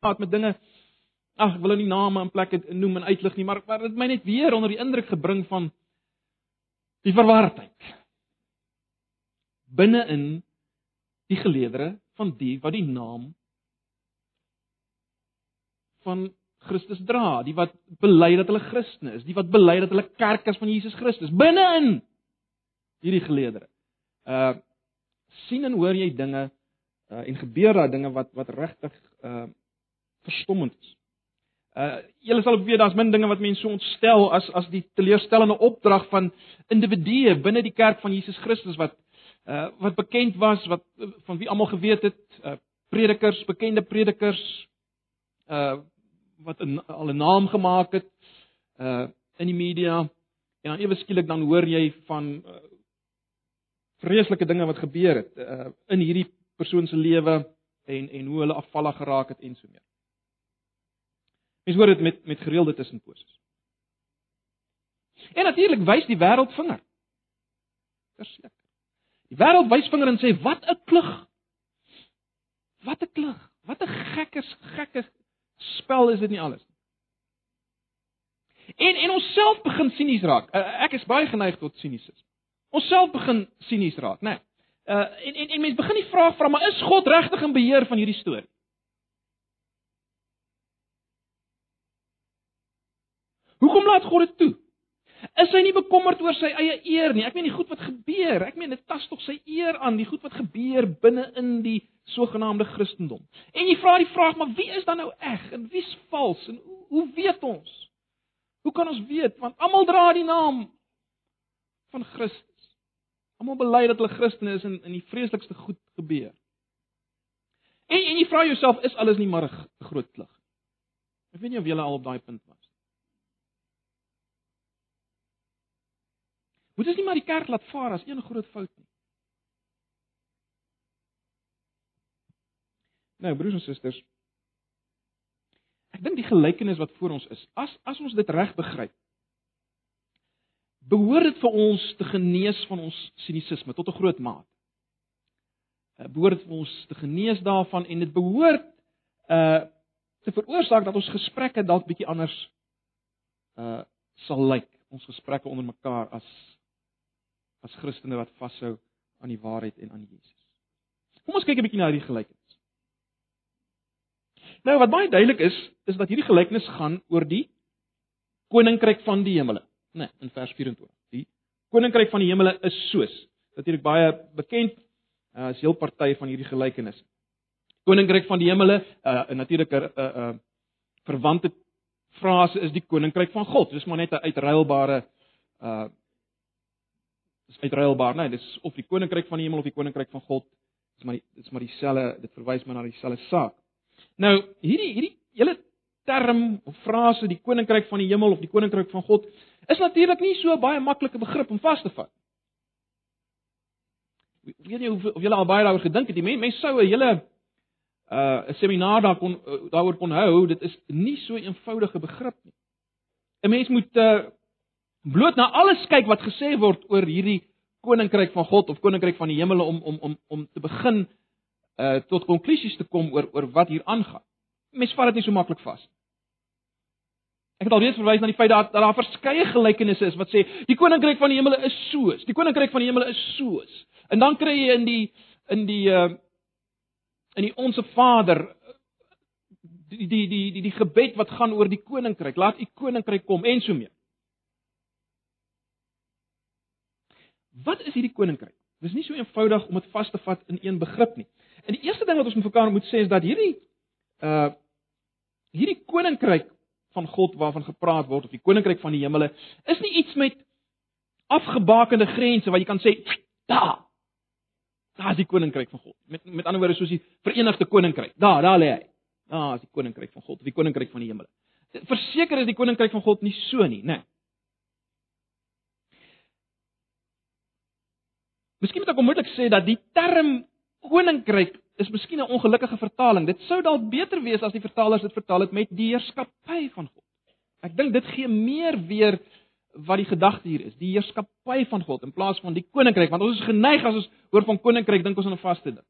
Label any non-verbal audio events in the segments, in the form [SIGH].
praat met dinge. Ag ek wil nou nie name en plekke noem en uitlig nie, maar maar dit my net weer onder die indruk gebring van die verwardheid binne-in die geleedere van die wat die naam van Christus dra, die wat bely dat hulle Christene is, die wat bely dat hulle kerk is van Jesus Christus. Binne-in hierdie geleedere. Uh sien en hoor jy dinge uh en gebeur daar dinge wat wat regtig uh verstommend is. Uh julle sal ook weet daar's min dinge wat mense so ontstel as as die teleurstellende opdrag van individue binne die kerk van Jesus Christus wat uh wat bekend was wat van wie almal geweet het, uh predikers, bekende predikers uh wat 'n al 'n naam gemaak het uh in die media en dan ewe skielik dan hoor jy van uh, vreeslike dinge wat gebeur het uh in hierdie persoon se lewe en en hoe hulle afvallig geraak het en so meer. Mens hoor dit met met gereelde tussenposes. En natuurlik wys die wêreld vinger. Verseker. Die wêreld wys vinger en sê wat 'n klug. Wat 'n klug. Wat 'n gekkes gekkes spel is dit nie alles nie. En en ons self begin sinies raak. Uh, ek is baie geneig tot sinisisme. Ons self begin sinies raak, né? Nee. Uh en en en mense begin die vraag vra, maar is God regtig in beheer van hierdie storie? Hoekom laat God dit toe? Is hy nie bekommerd oor sy eie eer nie? Ek meen die goed wat gebeur, ek meen dit tas tog sy eer aan, die goed wat gebeur binne in die sogenaamde Christendom. En jy vra die vraag, maar wie is dan nou eg en wie's vals en hoe, hoe weet ons? Hoe kan ons weet? Want almal dra die naam van Christus. Almal bely dat hulle Christene is en in die vreeslikste goed gebeur. En en jy vra jouself, is alles nie maar 'n groot klug? Ek weet nie of jy al op daai punt was. Moet ons nie maar die kerk laat vaar as een groot fout nie. Nou, broers en susters, ek dink die gelykenis wat voor ons is, as as ons dit reg begryp, behoort dit vir ons te genees van ons sinisisme tot 'n groot mate. Dit uh, behoort vir ons te genees daarvan en dit behoort uh te veroorsaak dat ons gesprekke dalk bietjie anders uh sal lyk, ons gesprekke onder mekaar as as Christene wat vashou aan die waarheid en aan Jesus. Kom ons kyk 'n bietjie na hierdie gelykenis. Nou wat baie duidelik is, is dat hierdie gelykenis gaan oor die koninkryk van die hemele, né, nee, in vers 24. Die koninkryk van die hemele is soos natuurlik baie bekend uh, as heel party van hierdie gelykenis. Koninkryk van die hemele, uh, 'n natuurlike 'n uh, uh, verwante frase is die koninkryk van God. Dis maar net 'n uitruilbare uh is uitruilbaar, né? Nee, dis of die koninkryk van die hemel of die koninkryk van God. Dis maar dis maar dieselfde, dit verwys maar na dieselfde saak. Nou, hierdie hierdie hele term of frase die koninkryk van die hemel of die koninkryk van God is natuurlik nie so baie maklike begrip om vas te vat. Ek weet nie of, of julle al baie daaroor gedink het nie. Mense mens sou 'n hele uh 'n seminaar daar kon uh, daaroor kon hou. Dit is nie so 'n eenvoudige begrip nie. 'n Mens moet uh bloot na alles kyk wat gesê word oor hierdie koninkryk van God of koninkryk van die hemele om om om om te begin uh tot konklusies te kom oor oor wat hier aangaan. Mense vat dit nie so maklik vas nie. Ek het alreeds verwys na die feit dat daar verskeie gelykenisse is wat sê die koninkryk van die hemele is soos, die koninkryk van die hemele is soos. En dan kry jy in die in die uh in die onsse Vader die die die die die gebed wat gaan oor die koninkryk, laat u koninkryk kom en so mee. Wat is hierdie koninkryk? Dit is nie so eenvoudig om dit vas te vat in een begrip nie. En die eerste ding wat ons met mekaar moet sê is dat hierdie uh hierdie koninkryk van God waarvan gepraat word of die koninkryk van die hemele is nie iets met afgebakende grense wat jy kan sê daar daar is die koninkryk van God. Met met ander woorde soos die Verenigde Koninkryk. Daar, daar lê hy. Daar is die koninkryk van God, of die koninkryk van die hemele. Verseker is die koninkryk van God nie so nie, né? Nee. Miskien moet ek onmiddellik sê dat die term koninkryk is miskien 'n ongelukkige vertaling. Dit sou dalk beter wees as die vertalers dit vertaal het met die heerskappy van God. Ek dink dit gee meer weer wat die gedagte hier is, die heerskappy van God in plaas van die koninkryk, want ons is geneig as ons hoor van koninkryk dink ons aan 'n vaste ding.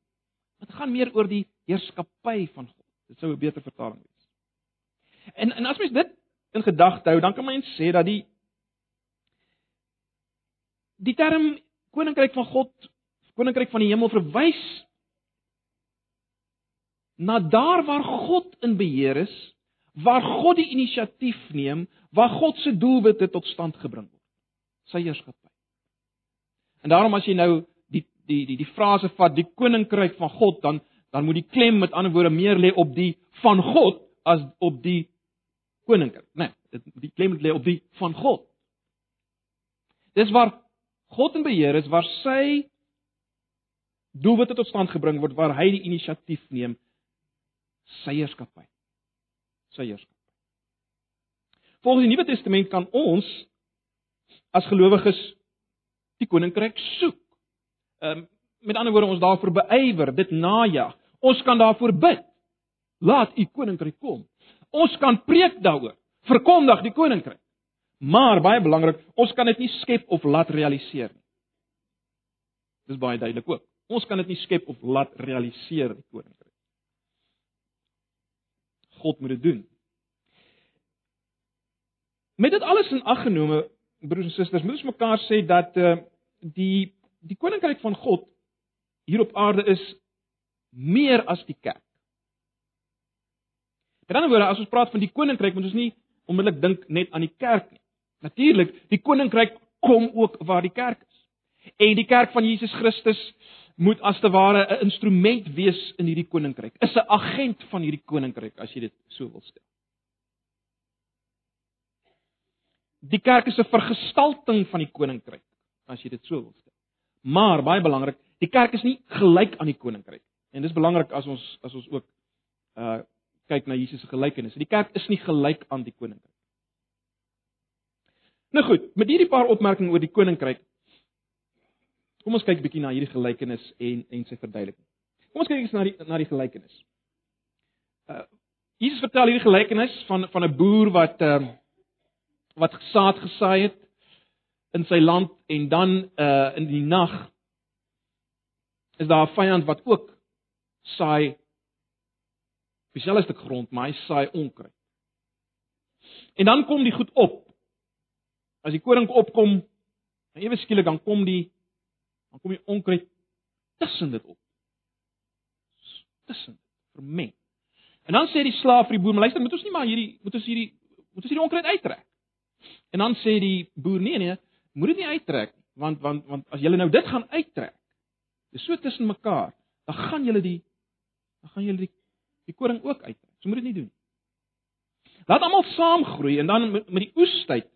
Dit gaan meer oor die heerskappy van God. Dit sou 'n beter vertaling wees. En en as mens dit in gedagte hou, dan kan mens sê dat die die term koninkryk van God, koninkryk van die hemel verwys na daar waar God in beheer is, waar God die inisiatief neem, waar God se doelwitte tot stand gebring word. Sy heerskappy. En daarom as jy nou die die die die frase vat die koninkryk van God, dan dan moet die klem met ander woorde meer lê op die van God as op die koninkryk. Nee, dit die klem lê op die van God. Dis waar God in beheer is, waar sy doelwitte tot stand gebring word, waar hy die inisiatief neem sy heerskappy. Sy heerskappy. Volgens die Nuwe Testament kan ons as gelowiges die koninkryk soek. Ehm um, met ander woorde ons daarvoor beywer, dit najag. Ons kan daarvoor bid. Laat u koninkryk kom. Ons kan preek daaroor. Verkondig die koninkryk. Maar baie belangrik, ons kan dit nie skep of laat realiseer nie. Dis baie duidelik ook. Ons kan dit nie skep of laat realiseer die koninkryk. God moet dit doen. Met dit alles in ag genome, broers en susters, moet ons mekaar sê dat uh die die koninkryk van God hier op aarde is meer as die kerk. Met ander woorde, as ons praat van die koninkryk, moet ons nie onmiddellik dink net aan die kerk nie. Natuurlik, die koninkryk kom ook waar die kerk is. En die kerk van Jesus Christus moet as te ware 'n instrument wees in hierdie koninkryk. Is 'n agent van hierdie koninkryk as jy dit so wil stel. Die kerk is 'n vergestalting van die koninkryk, as jy dit so wil stel. Maar baie belangrik, die kerk is nie gelyk aan die koninkryk. En dis belangrik as ons as ons ook uh kyk na Jesus se gelykenis. Die kerk is nie gelyk aan die koninkryk. Nou goed, met hierdie paar opmerkings oor die koninkryk. Kom ons kyk bietjie na hierdie gelykenis en en sy verduideliking. Kom ons kyk eens na die na die gelykenis. Uh Jesus vertel hierdie gelykenis van van 'n boer wat ehm uh, wat saad gesaai het in sy land en dan uh in die nag is daar 'n vyand wat ook saai dieselfde stuk grond, maar hy saai onkruid. En dan kom die goed op. As die koring opkom, ewe skielik dan kom die dan kom die onkruid tussen dit op. Tussen vermeng. En dan sê die slaaf vir die boer, "Luister, moet ons nie maar hierdie moet ons hierdie moet ons hierdie onkruid uittrek?" En dan sê die boer: "Nee nee, moet dit nie uittrek want want want as julle nou dit gaan uittrek, dis so tussen mekaar, dan gaan julle die dan gaan julle die die koring ook uittrek. So moet dit nie doen nie. Laat almal saam groei en dan met die oestyd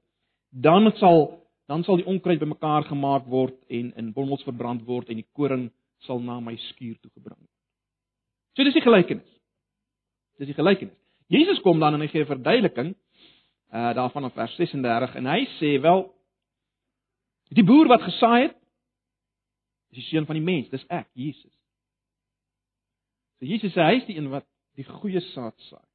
dan sal dan sal die onkruid bymekaar gemaak word en in bommels verbrand word en die koring sal na my skuur toe gebring word. So dis die gelykenis. Dis die gelykenis. Jesus kom dan en hy gee 'n verduideliking uh daarvan in vers 36 en hy sê wel die boer wat gesaai het is die seun van die mens, dis ek, Jesus. So Jesus sê hy is die een wat die goeie saad saai.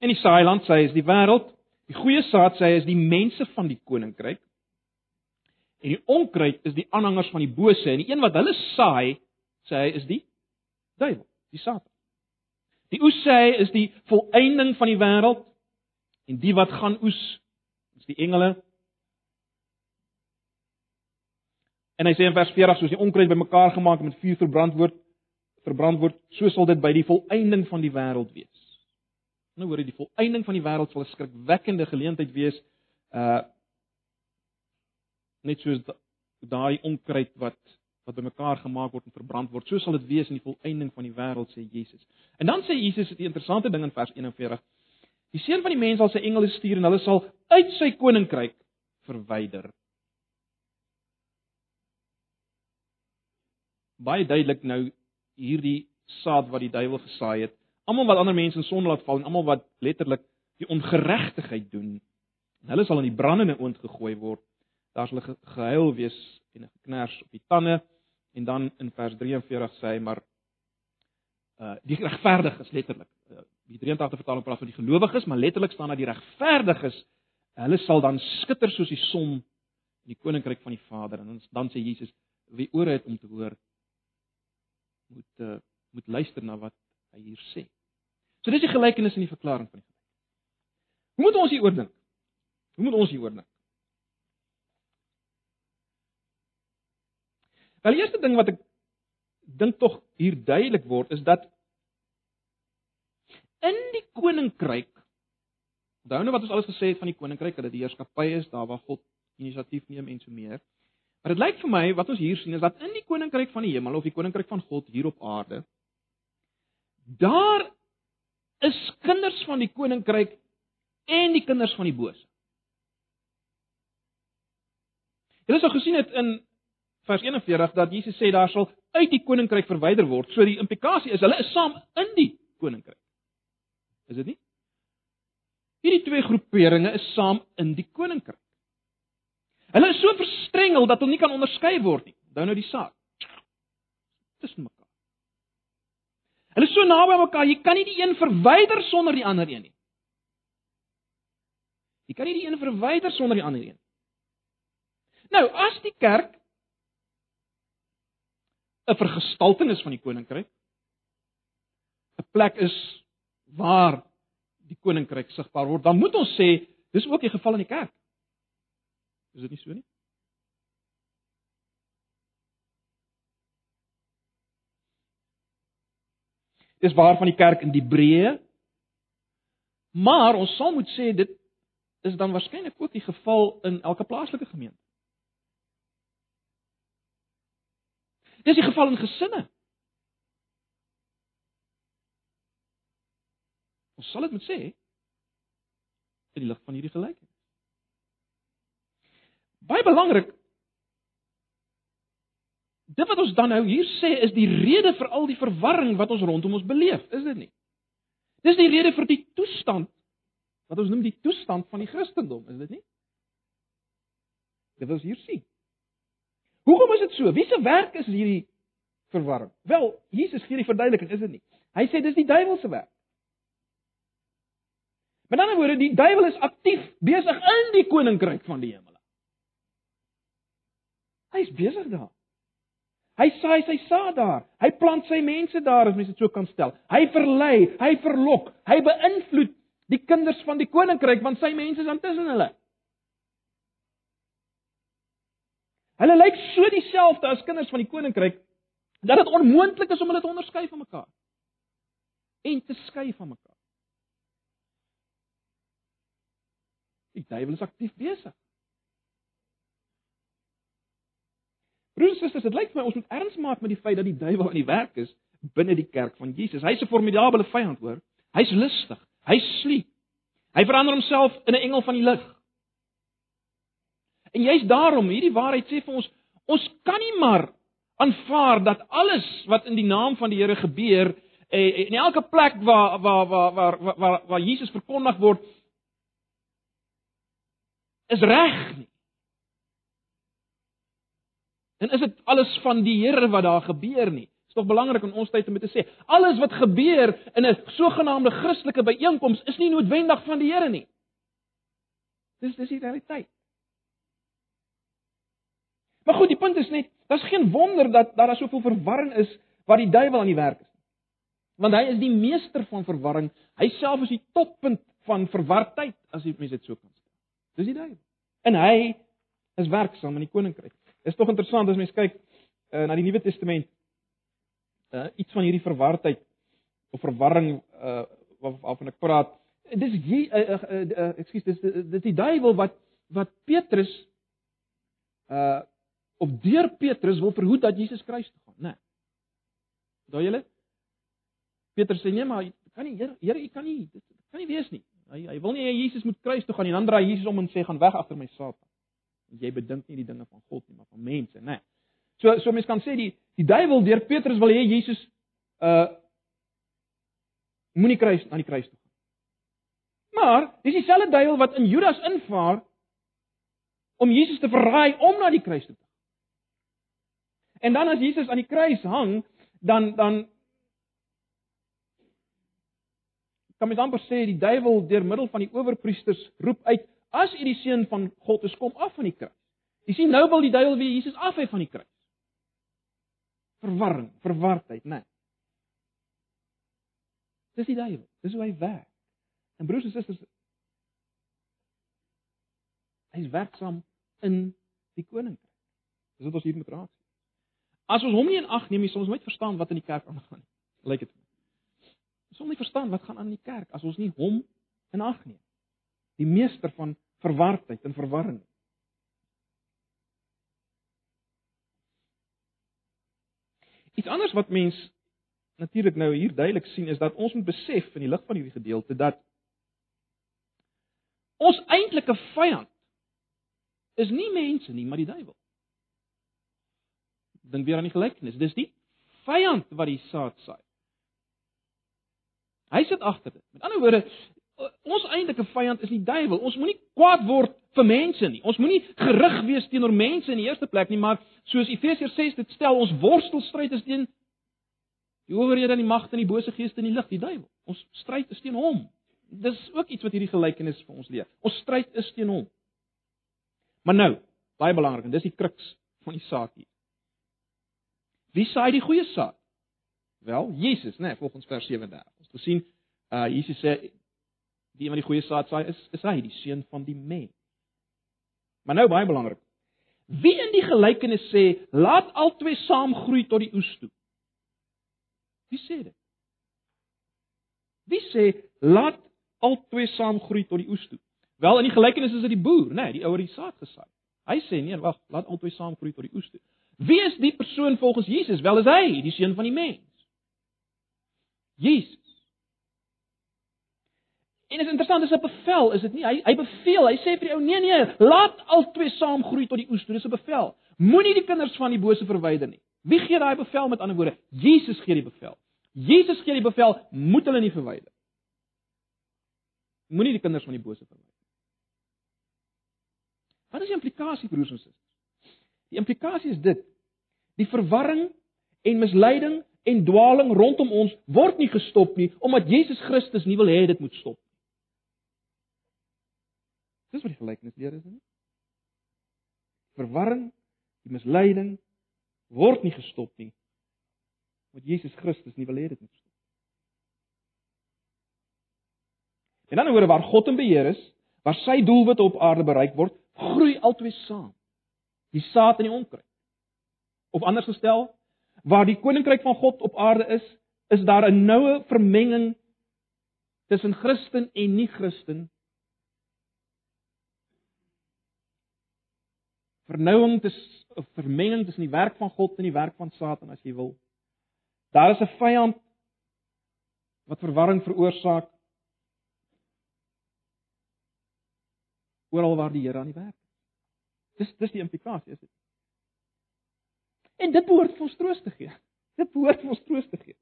En die saailand sê hy is die wêreld, die goeie saad sê hy is die mense van die koninkryk. En die onkruid is die aanhangers van die bose en die een wat hulle saai, sê hy is die duiwel, die Satan. Die oes sê hy is die volëinding van die wêreld en die wat gaan oes is die engele. En hy sê in vers 40 soos die onkruid bymekaar gemaak en met vuur verbrand word, verbrand word, so sal dit by die volëinding van die wêreld wees. Nou hoor jy die volëinding van die wêreld sal 'n skrikwekkende geleentheid wees uh net soos daai onkruid wat wat bymekaar gemaak word en verbrand word. So sal dit wees in die volëinding van die wêreld sê Jesus. En dan sê Jesus 'n interessante ding in vers 41. Die seun van die mens sal sy engele stuur en hulle sal uit sy koninkryk verwyder. Baie duidelik nou hierdie saad wat die duiwel gesaai het. Almal wat ander mense in sonde laat val en almal wat letterlik die ongeregtigheid doen, hulle sal in die brandende oond gegooi word. Daar sal gehuil wees en 'n geknars op die tande en dan in vers 43 sê hy maar uh die regverdiges letterlik uh, die 83 vertaling praat van die gelowiges maar letterlik staan daar die regverdiges hulle sal dan skitter soos die son in die koninkryk van die Vader en dan dan sê Jesus wie ore het om te hoor moet uh moet luister na wat hy hier sê. So dis die gelykenis in die verklaring van die gelykenis. Hoe moet ons hieroor dink? Hoe moet ons hieroor dink? Wel die eerste ding wat ek dink tog hier duidelik word is dat in die koninkryk onthou nou wat ons alles gesê het van die koninkryk dat dit die heerskappy is daar waar God inisiatief neem en so meer. Maar dit lyk vir my wat ons hier sien is dat in die koninkryk van die hemel of die koninkryk van God hier op aarde daar is kinders van die koninkryk en die kinders van die bose. Jy het al gesien het in vers 41 dat Jesus sê daar sal uit die koninkryk verwyder word. So die implikasie is hulle is saam in die koninkryk. Is dit nie? Hierdie twee groeperinge is saam in die koninkryk. Hulle is so verstrengel dat hulle nie kan onderskei word nie. Onthou nou die saak. Tussen mekaar. Hulle is so naby aan mekaar, jy kan nie die een verwyder sonder die ander een nie. Jy kan nie die een verwyder sonder die ander een. Nou, as die kerk 'n vergestalting is van die koninkryk, 'n plek is waar die koninkryk sigbaar word, dan moet ons sê dis ook die geval in die kerk. Is dit nie so nie? Dis waar van die kerk in die breë. Maar ons sal moet sê dit is dan waarskynlik ook die geval in elke plaaslike gemeente. Dis die geval in gesinne. Ons sal dit moet sê in die lig van hierdie gelykenis. Baie belangrik. Dit wat ons dan nou hier sê is die rede vir al die verwarring wat ons rondom ons beleef, is dit nie? Dis die rede vir die toestand wat ons noem die toestand van die Christendom, is dit nie? Dit wil ons hier sien. Hoekom is dit so? Wie se werk is hierdie verwarring? Wel, Jesus gee die verduideliking, is dit nie? Hy sê dis die duiwel se werk. Met ander woorde, die duiwel is aktief besig in die koninkryk van die hemel. Hy's besig daar. Hy saai sy saad daar. Hy plant sy mense daar as mens dit so kan stel. Hy verlei, hy verlok, hy beïnvloed die kinders van die koninkryk want sy mense is intussen hulle. Hulle lyk so dieselfde as kinders van die koninkryk dat dit onmoontlik is om hulle te onderskei van mekaar en te skei van mekaar. Die duiwel is aktief besig. Broers en susters, dit lyk vir my ons moet erns maak met die feit dat die duiwel aan die werk is binne die kerk van Jesus. Hy's 'n formidable vyand, hoor. Hy's lustig. Hy's sliep. Hy verander homself in 'n engel van die lig. En juist daarom, hierdie waarheid sê vir ons, ons kan nie maar aanvaar dat alles wat in die naam van die Here gebeur, eh, in elke plek waar waar waar waar waar, waar, waar Jesus verkondig word, is reg nie. En is dit alles van die Here wat daar gebeur nie? Dit is tog belangrik in ons tyd om te sê, alles wat gebeur in 'n sogenaamde Christelike byeenkoms is nie noodwendig van die Here nie. Dis dis die realiteit. Maar goed, die punt is net, daar's geen wonder dat daar soveel verwarring is waar die duiwel aan die werk is. Want hy is die meester van verwarring. Hy self is die toppunt van verwardheid as jy mense dit so kan sê. Dis die duiwel. En hy is werksaam in die koninkryk. Is tog interessant as mens kyk uh, na die Nuwe Testament. Uh iets van hierdie verwardheid of verwarring uh waarvan ek praat. Dis hier uh, uh, uh, uh ekskuus dis dis die duiwel wat wat Petrus uh of deur Petrus wil verhoed dat Jesus toe gaan, né? Nee. Daai julle Petrus sê nee maar kan nie Here Here, u kan nie dit kan nie wees nie. Hy hy wil nie hê Jesus moet kruis toe gaan nie. Dan draai Jesus om en sê gaan weg agter my Satan jy bedink nie die dinge van God nie, maar van mense, né? Nee. So so mense kan sê die die duiwel deur Petrus wil hê Jesus uh moenie kruis aan die kruis toe gaan. Maar dis dieselfde duiwel wat in Judas invaar om Jesus te verraai om na die kruis toe te gaan. En dan as Jesus aan die kruis hang, dan dan kan mens amper sê die duiwel deur middel van die owerpriesters roep uit As u die seun van God is, kom af van die kruis. Jy sien nou wil die duiwel weer Jesus af hê van die kruis. Verwarring, verwardheid, né? Nee. Dis die duiwel. Dis hoe hy werk. En broers en susters, hy's werksaam in die koninkryk. Dis wat ons hier moet raak. As ons hom nie in ag neem nie, sal ons nooit verstaan wat in die kerk aangaan nie. Lyk dit? Ons sal nie verstaan wat gaan aan in die kerk as ons nie hom in ag neem. Die meester van verwardheid en verwarring. Iets anders wat mens natuurlik nou hier duidelik sien is dat ons moet besef in die lig van hierdie gedeelte dat ons eintlike vyand is nie mense nie, maar die duiwel. Dink weer aan die gelykenis. Dis die vyand wat die saad saai. Hy sit agter dit. Met ander woorde, ons eintlike vyand is die duiwel. Ons moenie kwaad word vir mense nie. Ons moenie gerig wees teenoor mense in die eerste plek nie, maar soos Efesiërs 6 dit stel, ons worstelstryd is teen die owerhede en die magte en die bose geeste in die lig, die duiwel. Ons stryd is teen hom. Dis ook iets wat hierdie gelykenis vir ons leer. Ons stryd is teen hom. Maar nou, baie belangrik en dis die kruks van die saak hier. Wie saai die goeie saad? Wel, Jesus, né, nee, volgens vers 37. Ons het gesien uh Jesus sê die een wat die goeie saad saai is is hy, die seun van die mens. Maar nou baie belangrik. Wie in die gelykenis sê, laat albei saam groei tot die oes toe? Wie sê dit? Wie sê laat albei saam groei tot die oes toe? Wel in die gelykenis is dit die boer, né, nee, die ouer die saad gesaai. Hy sê nee, wag, laat albei saam groei tot die oes toe. Wie is die persoon volgens Jesus? Wel is hy, die seun van die mens. Jesus. En is interessant, dis 'n bevel, is dit nie? Hy hy beveel, hy sê vir die ou, nee nee, laat albei saam groei tot die oes toe. Dis 'n bevel. Moenie die kinders van die bose verwyder nie. Wie gee daai bevel met ander woorde? Jesus gee die bevel. Jesus gee die bevel, moet hulle nie verwyder. Moenie die kinders van die bose verwyder. Wat is die implikasie broers en susters? Die implikasie is dit: die verwarring en misleiding en dwaaling rondom ons word nie gestop nie omdat Jesus Christus nie wil hê dit moet stop nie. Dis wat die gelykenis leer is, nie? Verwarring, die misleiding word nie gestop nie omdat Jesus Christus nie wil hê dit moet stop. En dan oor waar God in beheer is, waar sy doelwitte op aarde bereik word, groei altyd saam die saad en die onkruid. Of anders gestel, waar die koninkryk van God op aarde is, is daar 'n noue vermenging tussen Christen en nie-Christen. Vernouing tussen vermenging tussen die werk van God en die werk van Satan as jy wil. Daar is 'n vyand wat verwarring veroorsaak oral waar die Here aan die werk Dis dis die implikasie is dit. En dit behoort vir ons troos te gee. Dit behoort vir ons troos te gee.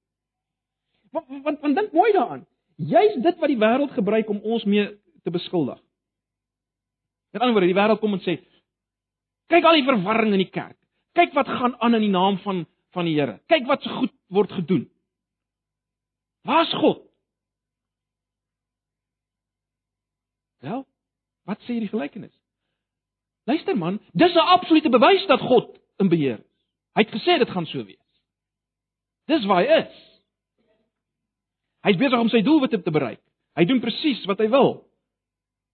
Want want, want dink mooi daaraan. Jy's dit wat die wêreld gebruik om ons mee te beskuldig. Met ander woorde, die wêreld kom en sê: "Kyk al die verwarring in die kerk. Kyk wat gaan aan in die naam van van die Here. Kyk wat so goed word gedoen." Waar's God? Wel, wat sê hierdie gelykenis? Luister man, dis 'n absolute bewys dat God in beheer is. Hy het gesê dit gaan so wees. Dis waar hy is. Hy's besig om sy doelwitte te bereik. Hy doen presies wat hy wil.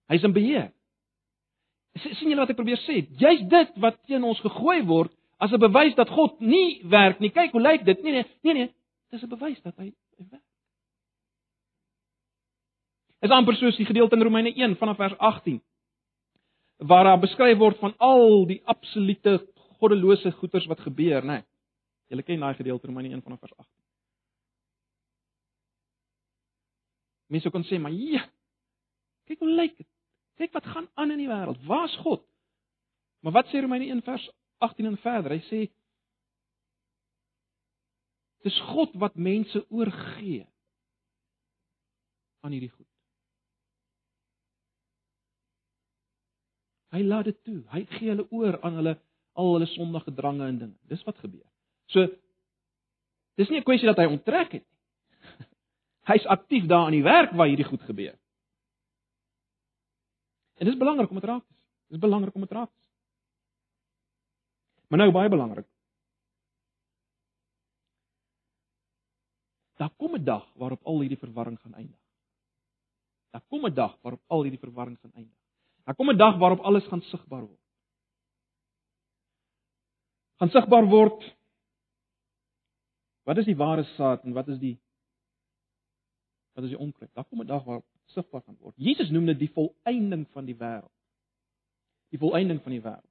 Hy's in beheer. Sien julle wat ek probeer sê? Jy's dit wat teen ons gegooi word as 'n bewys dat God nie werk nie. Kyk hoe lyk dit? Nee nee, nee nee. Dis 'n bewys dat hy, hy werk. Is amper soos die gedeelte in Romeine 1 vanaf vers 18 waar daar beskryf word van al die absolute goddelose goeters wat gebeur, né? Nee. Julle ken daai gedeelte Romeine 1 vanaf vers 8. Mense kon sê, maar ja. Kyk hoe lyk dit. Kyk wat gaan aan in die wêreld. Waar's God? Maar wat sê Romeine 1 vers 18 en verder? Hy sê Dis God wat mense oorgee aan hierdie goed. Hy laat dit toe. Hy gee hulle oor aan hulle al hulle sondige drange en dinge. Dis wat gebeur. So dis nie 'n kwessie dat hy onttrek het nie. [LAUGHS] Hy's aktief daar aan die werk waar hierdie goed gebeur. En dis belangrik om dit raak te sien. Dis belangrik om dit raak te sien. Maar nou baie belangrik. daar kom 'n dag waarop al hierdie verwarring gaan eindig. Daar kom 'n dag waarop al hierdie verwarring gaan eindig. Daar kom 'n dag waarop alles gaan sigbaar word. Gaan sigbaar word wat is die ware saad en wat is die wat is die onkruid? Daar kom 'n dag waarop sigbaar gaan word. Jesus noem dit die volëinding van die wêreld. Die volëinding van die wêreld.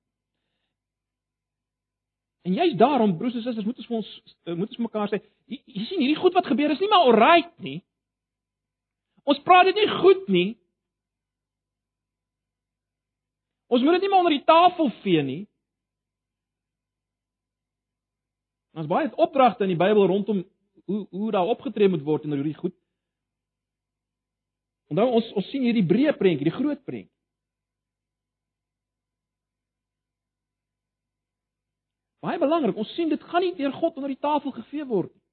En jy's daarom broers en susters, moet ons vir ons moet ons mekaar sê, jy, jy sien hierdie goed wat gebeur is nie maar alright nie. Ons praat dit nie goed nie. Ons moet dit nie maar onder die tafel vee nie. Ons baie opdragte in die Bybel rondom hoe hoe daar opgetree moet word en hierdie goed. Onthou ons ons sien hierdie breë prentjie, die groot prentjie. Baie belangrik, ons sien dit gaan nie deur God onder die tafel gevee word nie.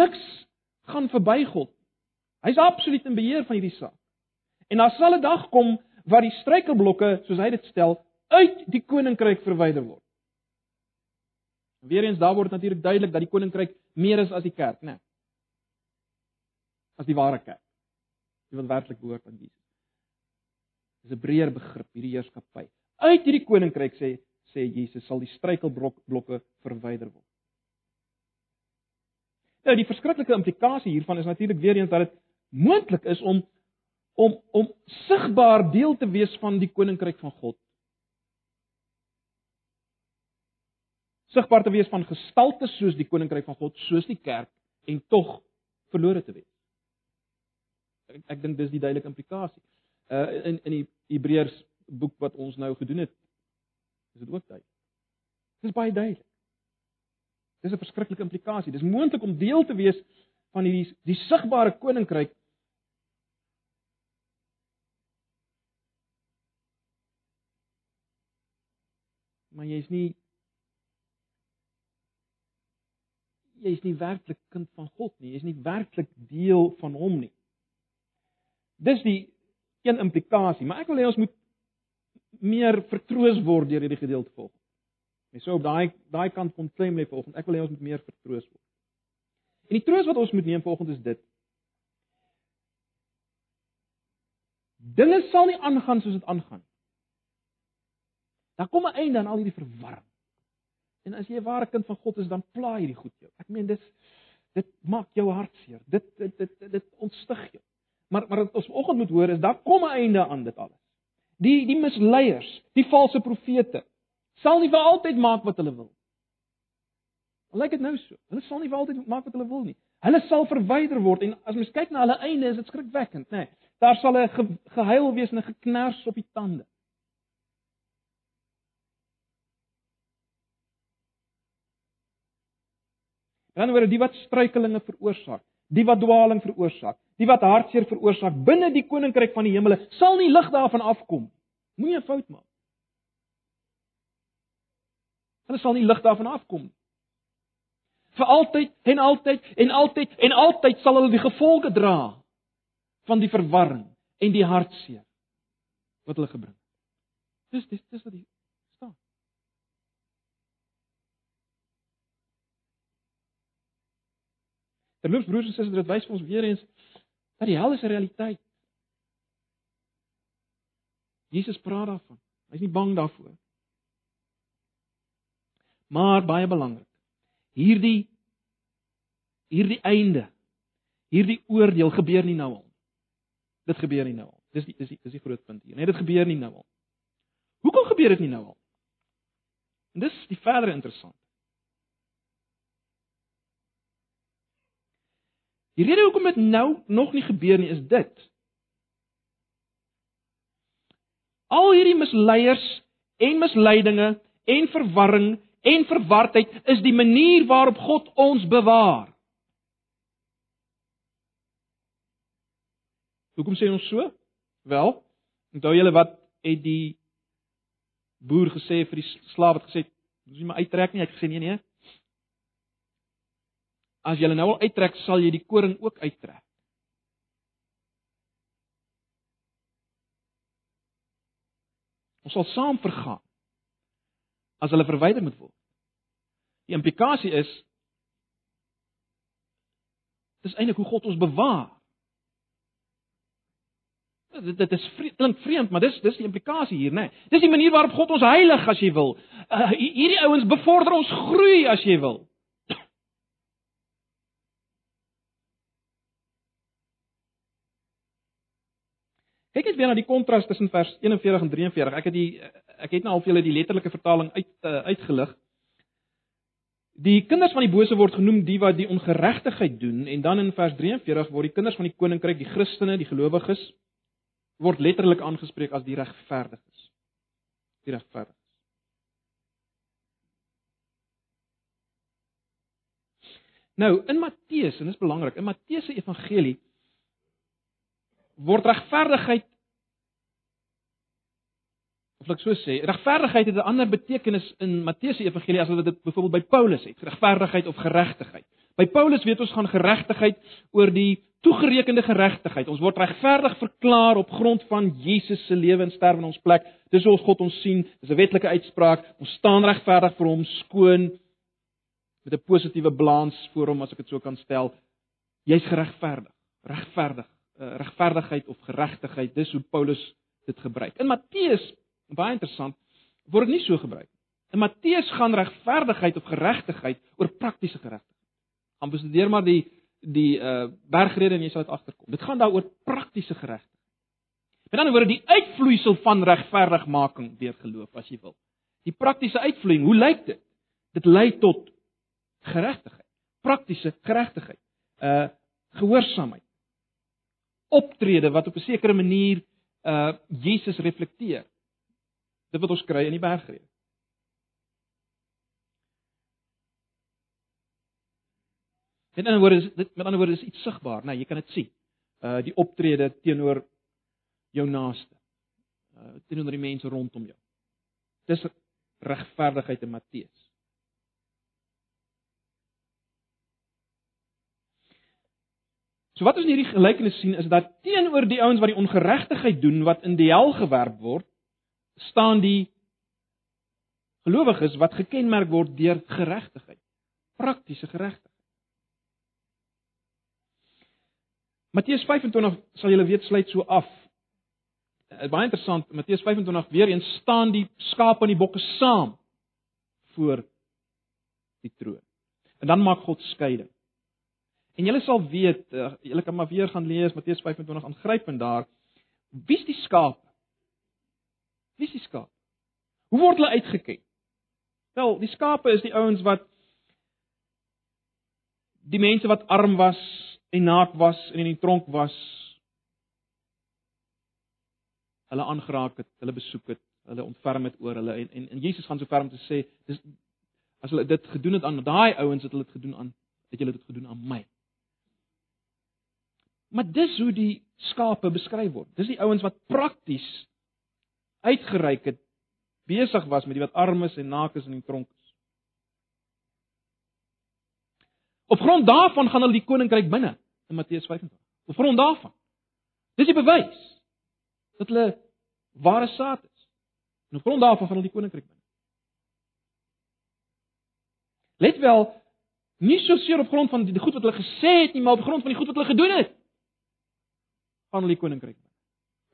Niks gaan verby God. Hy's absoluut in beheer van hierdie saak. En daar sal 'n dag kom waar die struikelblokke, soos hy dit stel, uit die koninkryk verwyder word. Weereens daar word natuurlik duidelik dat die koninkryk meer is as die kerk, né? Nee. As die ware kerk. Die wat werklik behoort aan Jesus. Dis 'n breër begrip hierdie heerskappy. Uit hierdie koninkryk sê sê Jesus sal die struikelblokke verwyder word. Nou die verskriklike implikasie hiervan is natuurlik weer eens dat dit moontlik is om om om sigbaar deel te wees van die koninkryk van God. Sigbaar te wees van gestalte soos die koninkryk van God, soos die kerk en tog verlore te wees. Ek, ek dink dis die duidelike implikasie. Uh in in die Hebreërs boek wat ons nou gedoen het, is dit ook duidelik. Dit is baie duidelik. Dis 'n verskriklike implikasie. Dis moontlik om deel te wees van hierdie die sigbare koninkryk maar jy's nie jy's nie werklik kind van God nie. Jy's nie werklik deel van hom nie. Dis die een implikasie, maar ek wil hê ons moet meer vertroos word deur hierdie gedeelte volg. En so op daai daai kant kom klem lê volgens. Ek wil hê ons moet meer vertroos word. En die troos wat ons moet neem volgens is dit. Dinge sal nie aangaan soos dit aangaan. Daar kom 'n einde aan al hierdie verwarring. En as jy 'n ware kind van God is, dan pla hierdie goed jou. Ek meen dis dit maak jou hartseer. Dit dit dit dit, dit ontstig jou. Maar maar wat ons vanoggend moet hoor is daar kom 'n einde aan dit alles. Die die misleiers, die valse profete sal nie vir altyd maak wat hulle wil. Lyk dit nou so? Hulle sal nie vir altyd maak wat hulle wil nie. Hulle sal verwyder word en as mens kyk na hulle einde is dit skrikwekkend, nê. Nee, daar sal 'n ge, gehuil wees en 'n geknars op die tande. Dan word die wat struikelinge veroorsaak, die wat dwaaling veroorsaak, die wat hartseer veroorsaak binne die koninkryk van die hemele, sal nie lig daarvan afkom. Moenie 'n fout maak. Hulle sal nie lig daarvan afkom nie. Vir altyd en altyd en altyd en altyd sal hulle die gevolge dra van die verwarring en die hartseer wat hulle gebring. Dis dis dis wat die Terloops broers en susters, dit wys vir ons weer eens dat die hel is 'n realiteit. Jesus praat daarvan. Hy's nie bang daarvoor. Maar baie belangrik. Hierdie hierdie einde, hierdie oordeel gebeur nie nou al. Dit gebeur nie nou al. Dis die dis die dis die groot punt hier. Nee, dit gebeur nie nou al. Hoekom gebeur dit nie nou al? En dis die verdere interessant. Die rede hoekom dit nou nog nie gebeur nie is dit. Al hierdie misleiers en misleidinge en verwarring en verwardheid is die manier waarop God ons bewaar. Hoekom sê ons so? Wel, onthou julle wat het die boer gesê vir die slaaf wat gesê het, "Moet jy maar uittrek nie." Hy het gesê, "Nee, nee, as jy nou al uittrek, sal jy die koring ook uittrek. Ons sal saam vergaan as hulle verwyder moet word. Die implikasie is Dis eintlik hoe God ons bewaar. Dit dit is vre klink vreemd, maar dis dis die implikasie hier, né? Nee. Dis die manier waarop God ons heilig as jy wil. Uh, hierdie ouens bevorder ons groei as jy wil. Kyk net weer na die kontras tussen vers 41 en 43. Ek het die ek het nou al vir julle die letterlike vertaling uit uh, uitgelig. Die kinders van die bose word genoem die wat die ongeregtigheid doen en dan in vers 43 word die kinders van die koninkryk, die Christene, die gelowiges word letterlik aangespreek as die regverdiges. Die regverdiges. Nou, in Matteus, en dit is belangrik, in Matteus se evangelie word regverdigheid of ek so sê, regverdigheid het 'n ander betekenis in Matteus se evangelie as wat dit byvoorbeeld by Paulus het, regverdigheid of geregtigheid. By Paulus weet ons gaan geregtigheid oor die toegerekende geregtigheid. Ons word regverdig verklaar op grond van Jesus se lewe en sterwe in ons plek. Dis hoe ons God ons sien. Dis 'n wetlike uitspraak. Ons staan regverdig vir hom skoon met 'n positiewe balans voor hom as ek dit so kan stel. Jy's geregverdig. Regverdig. Uh, regverdigheid of geregtigheid. Dis hoe Paulus dit gebruik. In Matteus, baie interessant, word dit nie so gebruik nie. In Matteus gaan regverdigheid of geregtigheid oor praktiese geregtigheid. Gaan bestudeer maar die die uh bergrede en jy sal dit agterkom. Dit gaan daaroor praktiese geregtigheid. Met ander woorde, die uitvloeisel van regverdigmaking deur geloof, as jy wil. Die praktiese uitvloeiing, hoe lyk dit? Dit lei tot geregtigheid, praktiese geregtigheid. Uh gehoorsaamheid. Optrede wat op 'n sekere manier uh Jesus reflekteer. Dit wat ons kry in die bergrede. Met ander woorde is dit met ander woorde is iets sigbaar? Nee, jy kan dit sien. Uh die optrede teenoor jou naaste. Uh teenoor die mense rondom jou. Dis regverdigheid in Matteus. So wat ons in hierdie gelykenis sien is dat teenoor die ouens wat die ongeregtigheid doen wat in die hel gewerp word, staan die gelowiges wat gekenmerk word deur geregtigheid. Praktiese geregtigheid. Matteus 25 sal julle weet sluit so af. Is baie interessant. Matteus 25 weer eens staan die skape en die bokke saam voor die troon. En dan maak God skeiding. En julle sal weet, uh, julle kan maar weer gaan lees Matteus 25 aangrypend daar. Wie's die skaap? Wie's die skaap? Hoe word hulle uitgeken? Wel, die skape is die ouens wat die mense wat arm was, en naak was en in die tronk was hulle aangeraak het, hulle besoek het, hulle ontferm het oor hulle en en, en Jesus gaan so ver om te sê dis as hulle dit gedoen het aan daai ouens het hulle dit gedoen aan het julle dit gedoen aan my. Maar dis hoe die skape beskryf word. Dis die ouens wat prakties uitgereik het besig was met die wat arm is en naak is in die tronk is. Op grond daarvan gaan hulle die koninkryk binne in Matteus 25. Op grond daarvan. Dis die bewys dat hulle ware saad is. En op grond daarvan gaan hulle die koninkryk binne. Let wel, nie so seer op grond van die goed wat hulle gesê het nie, maar op grond van die goed wat hulle gedoen het. Gaan hulle die koninkryk binne.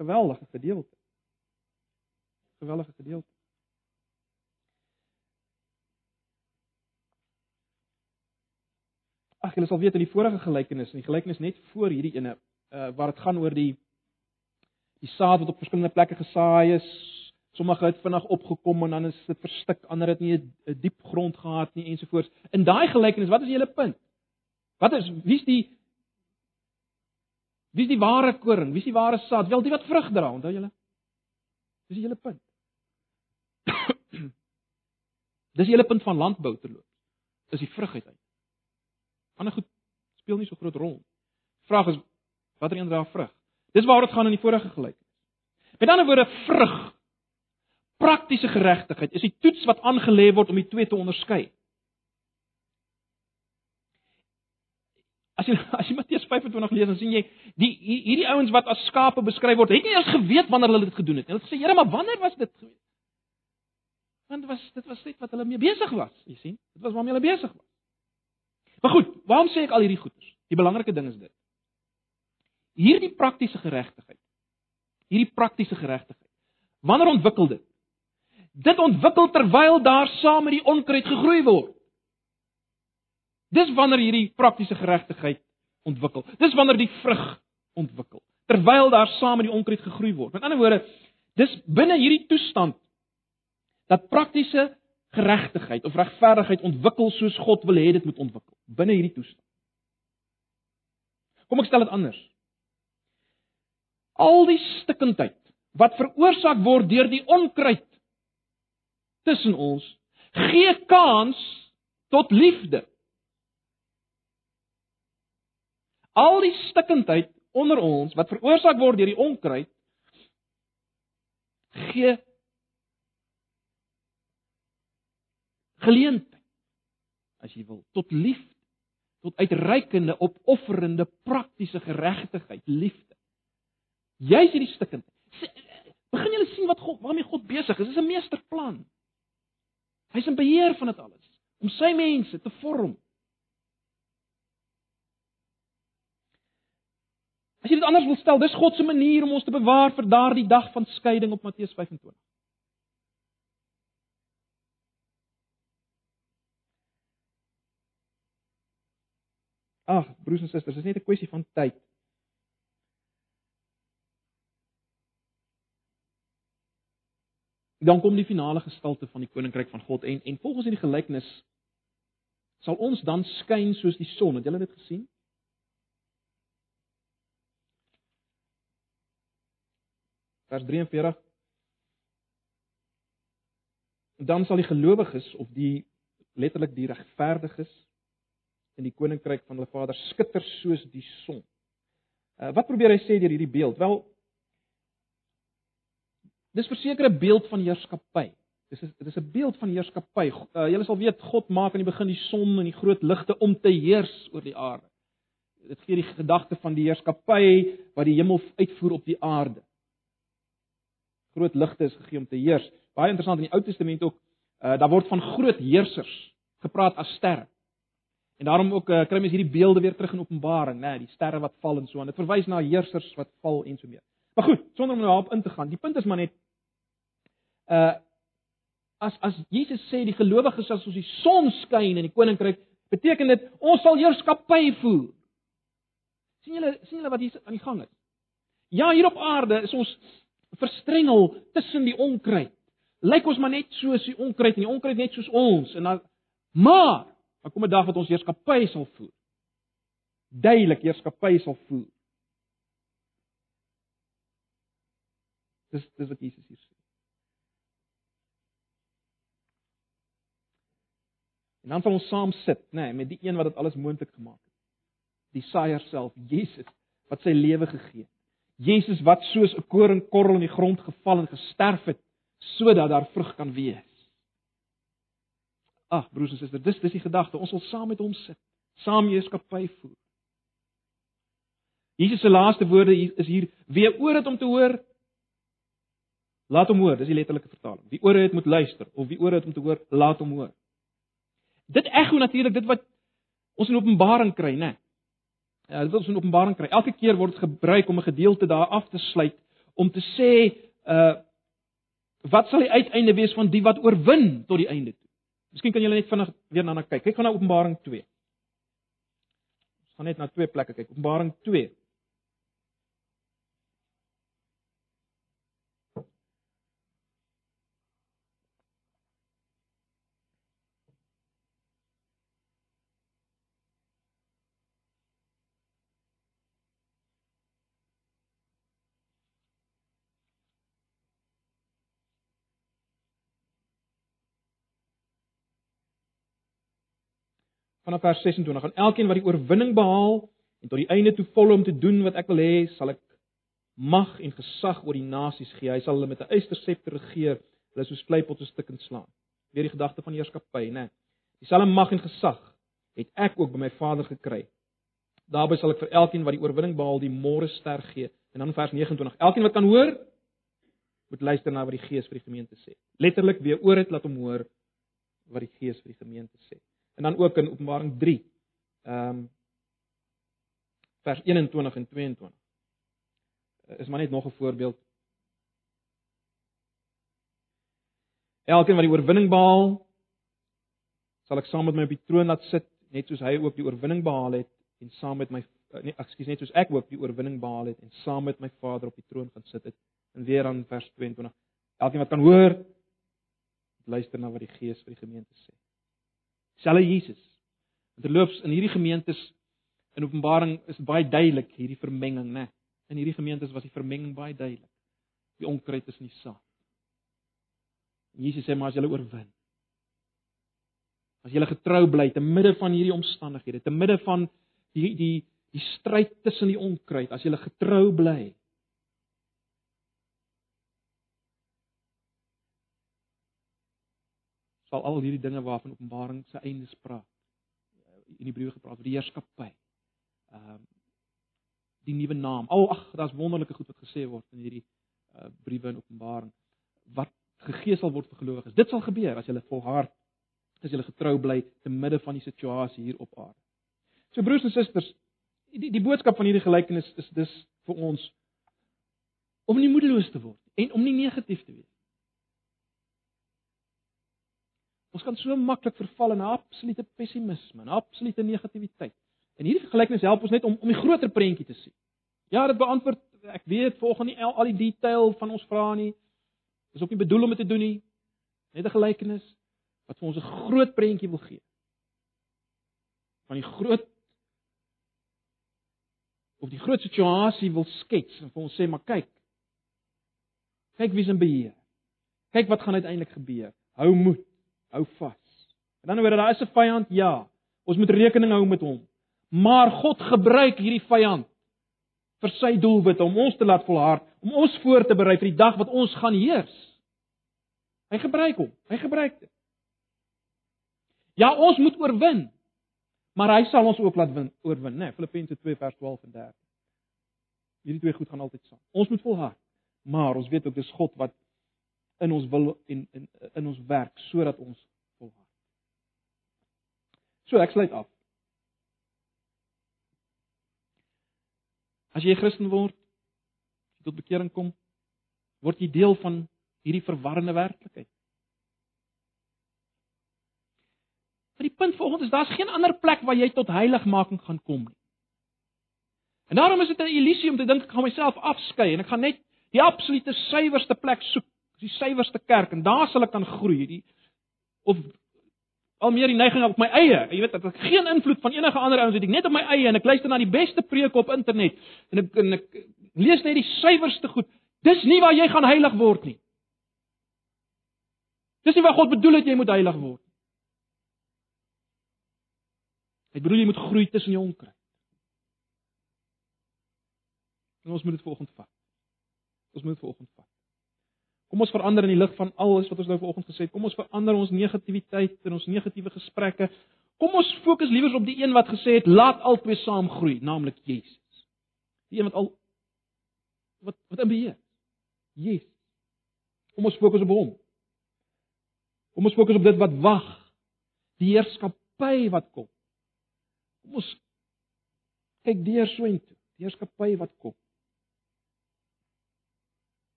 Geweldige gedeelte. Geweldige gedeelte. Ag, julle sal weet in die vorige gelykenis, in die gelykenis net voor hierdie ene, uh waar dit gaan oor die die saad wat op verskillende plekke gesaai is. Sommige het vinnig opgekom en dan is dit verstik, ander het nie 'n diep grond gehad nie ensovoorts. In daai gelykenis, wat is julle punt? Wat is wie's die wie's die ware koring? Wie's die ware saad? Wel die wat vrug dra, onthou julle? Dis die hele punt. [COUGHS] Dis die hele punt van landbou te loop. Dis die vrug uit. Ander goed speel nie so groot rol. Vraag is watter een dra vrug? Dis waar dit gaan in die vorige gelykenis. Met ander woorde vrug praktiese geregtigheid is die toets wat aangelê word om die twee te onderskei. As jy [LAUGHS] as jy Matteus 25 lees, dan sien jy die hierdie ouens wat as skape beskryf word, het nie eens geweet wanneer hulle dit gedoen het. Hulle het gesê, "Here, maar wanneer was dit?" Want was dit was net wat hulle mee besig was, jy sien? Dit was waarmee hulle besig was. Maar goed, waarom sê ek al hierdie goeders? Die belangrike ding is dit. Hierdie praktiese geregtigheid. Hierdie praktiese geregtigheid. Wanneer ontwikkel dit? Dit ontwikkel terwyl daar saam met die onkruid gegroei word. Dis wanneer hierdie praktiese geregtigheid ontwikkel. Dis wanneer die vrug ontwikkel terwyl daar saam met die onkruid gegroei word. Met ander woorde, dis binne hierdie toestand dat praktiese geregtigheid of regverdigheid ontwikkel soos God wil hê dit moet ontwikkel binne hierdie toestand. Kom ek stel dit anders. Al die stikkindheid wat veroorsaak word deur die onkruid tussen ons gee kans tot liefde. Al die stikkindheid onder ons wat veroorsaak word deur die onkruid gee geleentheid. As jy wil tot liefde tot uitreikende opofferende praktiese geregtigheid liefde. Jy's hierdie stikkend begin julle sien wat God waarmee God besig is? Dis 'n meesterplan. Hy's in beheer van dit alles om sy mense te vorm. As jy dit anders wil stel, dis God se manier om ons te bewaar vir daardie dag van skeiding op Matteus 25. Ag, broers en susters, dis net 'n kwessie van tyd. Dan kom die finale gestalte van die koninkryk van God en en volgens hierdie gelykenis sal ons dan skyn soos die son. Het julle dit gesien? vers 43 dan sal die gelowiges of die letterlik die regverdiges in die koninkryk van hulle Vader skitter soos die son. Uh, wat probeer hy sê deur hierdie beeld? Wel Dis verseker 'n beeld van heerskappy. Dis is dis 'n beeld van heerskappy. Uh, julle sal weet God maak aan die begin die son en die groot ligte om te heers oor die aarde. Dit gee die gedagte van die heerskappy wat die hemel uitvoer op die aarde groot ligte is gegee om te heers. Baie interessant in die Ou Testament ook, uh, daar word van groot heersers gepraat as sterre. En daarom ook uh, kry mens hierdie beelde weer terug in Openbaring, né, nee, die sterre wat val en so aan. Dit verwys na heersers wat val en so meer. Maar goed, sonder om daarop in te gaan, die punt is maar net uh as as Jesus sê die gelowiges sal soos die son skyn in die koninkryk, beteken dit ons sal heerskappy voer. sien julle sien julle wat hier aan die gang is? Ja, hier op aarde is ons verstrengel tussen die onkruid. Lyk ons maar net soos die onkruid en die onkruid net soos ons en dan maar dan kom 'n dag wat ons heerskappy sal voer. Duidelik heerskappy sal voer. Dis dis wat Jesus hier sê. En dan van ons saam sit, nê, nee, met die een wat dit alles moontlik gemaak het. Die saaier self, Jesus, wat sy lewe gegee het. Jesus wat soos 'n koringkorrel in die grond geval en gesterf het sodat daar vrug kan wees. Ag broers en susters, dis dis die gedagte. Ons wil saam met hom sit, saam heerskappy voer. Jesus se laaste woorde is hier: "Wie oor het om te hoor, laat hom hoor." Dis die letterlike vertaling. Wie oor het moet luister of wie oor het om te hoor, laat hom hoor. Dit ekho natuurlik dit wat ons in Openbaring kry, né? Nee. Ja, dit word in Openbaring kry. Elke keer word dit gebruik om 'n gedeelte daar af te sluit om te sê uh wat sal die uiteinde wees van die wat oorwin tot die einde. Miskien kan julle net vinnig weer daarna kyk. Kyk gou na Openbaring 2. Ons gaan net na twee plekke kyk. Openbaring 2 vanaf vers 26 en elkeen wat die oorwinning behaal en tot die einde toe vol om te doen wat ek wil hê, sal ek mag en gesag oor die nasies gee. Hy sal hulle met 'n eysterscepter regeer, hulle soos kleipotte stukkend slaan. Weer die gedagte van heerskappy, né? Dieselfde mag en gesag het ek ook by my Vader gekry. Daarby sal ek vir elkeen wat die oorwinning behaal die môre ster gee. En dan vers 29. Elkeen wat kan hoor, moet luister na wat die Gees vir die gemeente sê. Letterlik weer oor dit laat hom hoor wat die Gees vir die gemeente sê en dan ook in Openbaring 3. Ehm um, vers 21 en 22. Is maar net nog 'n voorbeeld. Elkeen wat die oorwinning behaal, sal ek saam met my op die troon laat sit, net soos hy ook die oorwinning behaal het en saam met my eh, nee, ekskuus, net soos ek ook die oorwinning behaal het en saam met my Vader op die troon gaan sit het. En weer aan vers 22. Elkeen wat kan hoor, luister na wat die Gees vir die gemeente sê. Selfe Jesus. Terloops in hierdie gemeentes in Openbaring is baie duidelik hierdie vermenging, né? In hierdie gemeentes was die vermenging baie duidelik. Die onkruid is in die saad. Jesus sê maar as jy oorwin. As jy getrou bly te midde van hierdie omstandighede, te midde van die die die stryd tussen die onkruid, as jy getrou bly. Sal al hierdie dinge waarvan Openbaring se eindes praat in die briewe gepraat oor die heerskappy. Ehm uh, die nuwe naam. Al ag, daar's wonderlike goed wat gesê word in hierdie uh, briewe in Openbaring wat gegee sal word vir gelowiges. Dit sal gebeur as jy volhard as jy getrou bly te midde van die situasie hier op aarde. So broers en susters, die die boodskap van hierdie gelykenis is dis vir ons om nie moedeloos te word en om nie negatief te wees. Ons kan so maklik verval in absolute pessimisme, 'n absolute negativiteit. En hierdie gelykenis help ons net om om die groter prentjie te sien. Ja, dit beantwoord ek weet volgens nie al, al die detail van ons vrae nie. Dis ook nie bedoel om dit te doen nie. Net 'n gelykenis wat vir ons 'n groot prentjie wil gee. Van die groot of die groot situasie wil skets en vir ons sê maar kyk. Kyk wie's in beheer. Kyk wat gaan uiteindelik gebeur. Hou moed. Hou vas. En dan hoor jy daar is 'n vyand, ja. Ons moet rekening hou met hom. Maar God gebruik hierdie vyand vir sy doelwit om ons te laat volhard, om ons voor te berei vir die dag wat ons gaan heers. Hy gebruik hom. Hy gebruik dit. Ja, ons moet oorwin. Maar hy sal ons ook laat win, oorwin, né? Nee, Filippense 2 vers 12 en 13. Hierdie twee goed gaan altyd saam. Ons moet volhard. Maar ons weet ook dis God wat in ons wil en in in ons werk sodat ons volhard. So ek sluit af. As jy Christen word, as jy tot bekering kom, word jy deel van hierdie verwarrende werklikheid. Maar die punt volgens is daar's geen ander plek waar jy tot heiligmaking gaan kom nie. En daarom is dit 'n illusie om te dink ek gaan myself afskei en ek gaan net die absolute suiwerste plek soek die suiwerste kerk en daar sal ek kan groei die of al meer die neiging op my eie jy weet dat ek geen invloed van enige ander ouens het ek net op my eie en ek luister na die beste preke op internet en ek en ek lees net die suiwerste goed dis nie waar jy gaan heilig word nie. Dis nie wat God bedoel het jy moet heilig word. Hy bedoel jy moet groei tussen jou onkruid. En ons moet dit volgende vat. Ons moet volgende vat Kom ons verander in die lig van alles wat ons nou vanoggend gesê het. Kom ons verander ons negativiteit en ons negatiewe gesprekke. Kom ons fokus liewer op die een wat gesê het laat albei saam groei, naamlik Jesus. Die een wat al wat wat in beheer. Jesus. Kom ons fokus op hom. Kom ons fokus op dit wat wag. Die heerskappy wat kom. Kom ons kyk deur so intoe. Die heerskappy wat kom.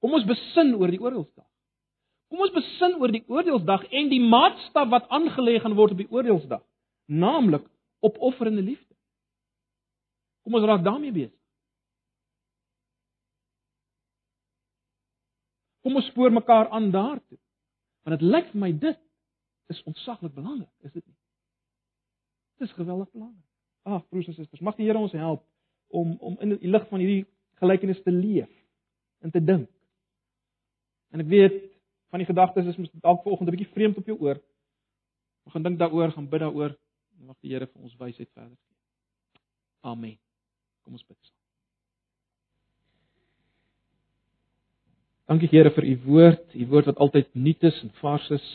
Kom ons besin oor die oordeelsdag. Kom ons besin oor die oordeelsdag en die maatstaf wat aangelê gaan word op die oordeelsdag, naamlik opofferende liefde. Kom ons raak daarmee besig. Kom ons spoor mekaar aan daartoe. Want dit lyk vir my dit is ontsaglik belangrik, is dit nie? Dit is geweldig belangrik. Ag, broers en susters, mag die Here ons help om om in die lig van hierdie gelykenis te leef en te dink. En ek weet van die gedagtes is mos dalk vanoggend 'n bietjie vreemd op jou oor. Ons gaan dink daaroor, gaan bid daaroor en mag die Here vir ons wysheid verder gee. Amen. Kom ons bid. Dankie Here vir u woord, u woord wat altyd nuut is en vars is.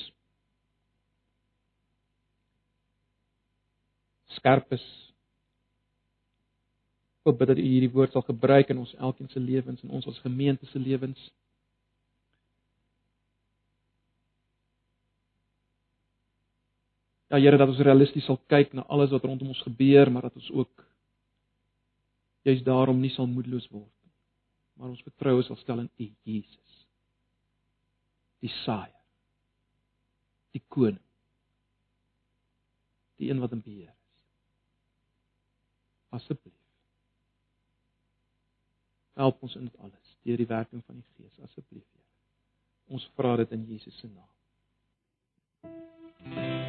Skerp is. Ek bid dat u hierdie woord sal gebruik in ons elkeen se lewens en ons as gemeente se lewens. Ja Here, dat ons realisties sal kyk na alles wat rondom ons gebeur, maar dat ons ook juis daarom nie sal moedeloos word nie, maar ons vertroue sal stel in U, Jesus. Die Saaier. Die koning. Die een wat in beheer is. Asseblief. Help ons in dit alles deur die werking van die Gees asseblief, Here. Ons vra dit in Jesus se naam. Mag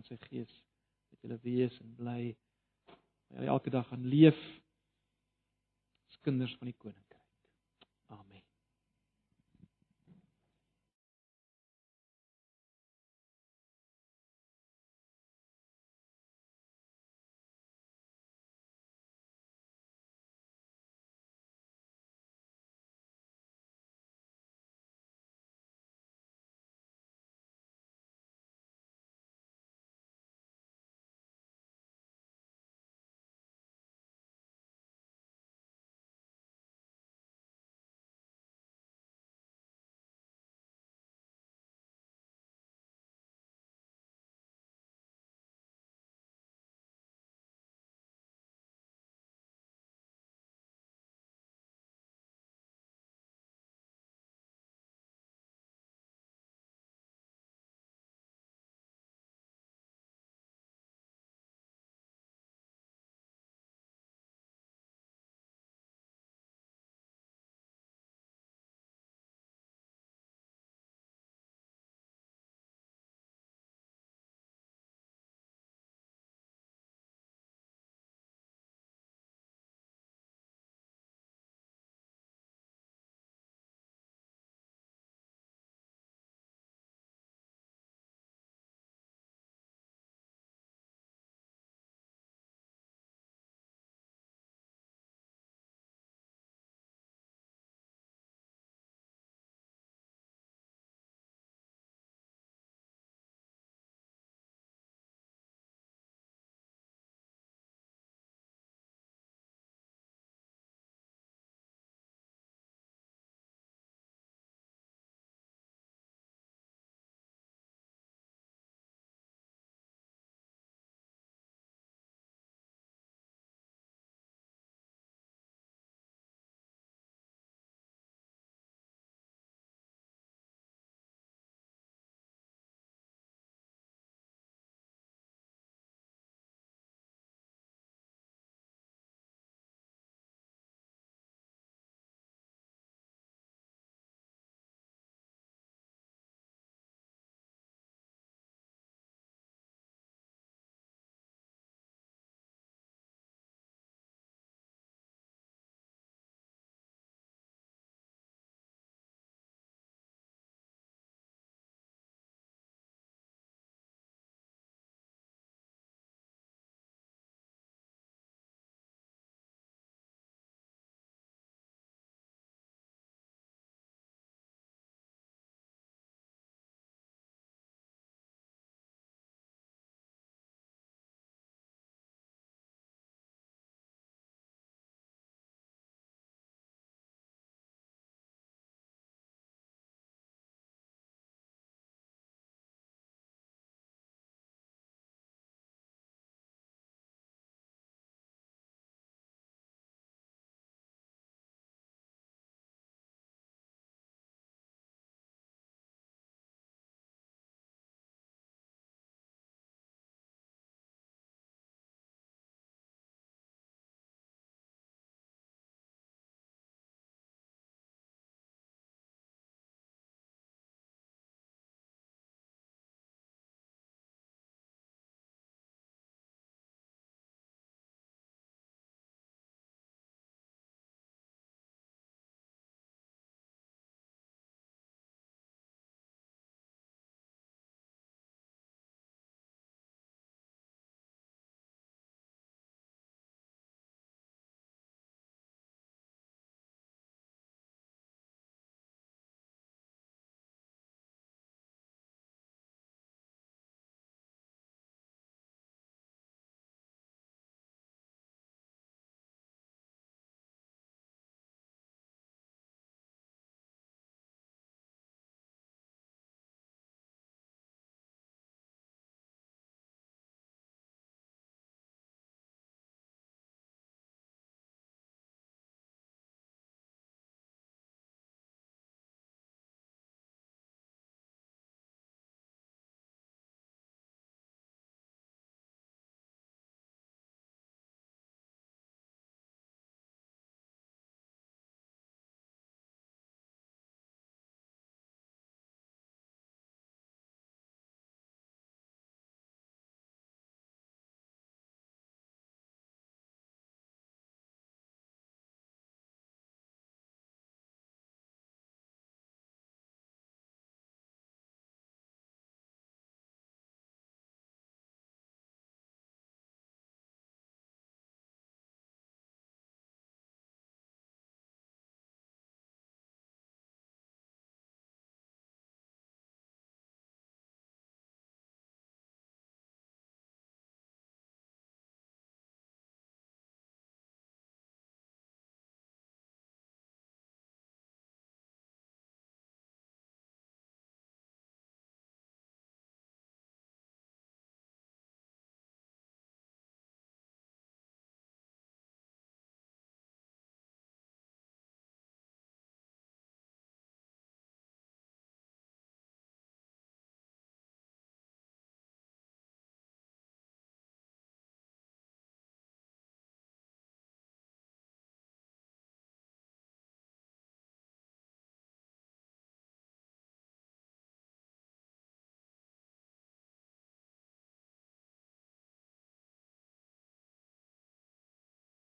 van sy Gees met julle wees en bly. Julle elke dag gaan leef as kinders van die Koning.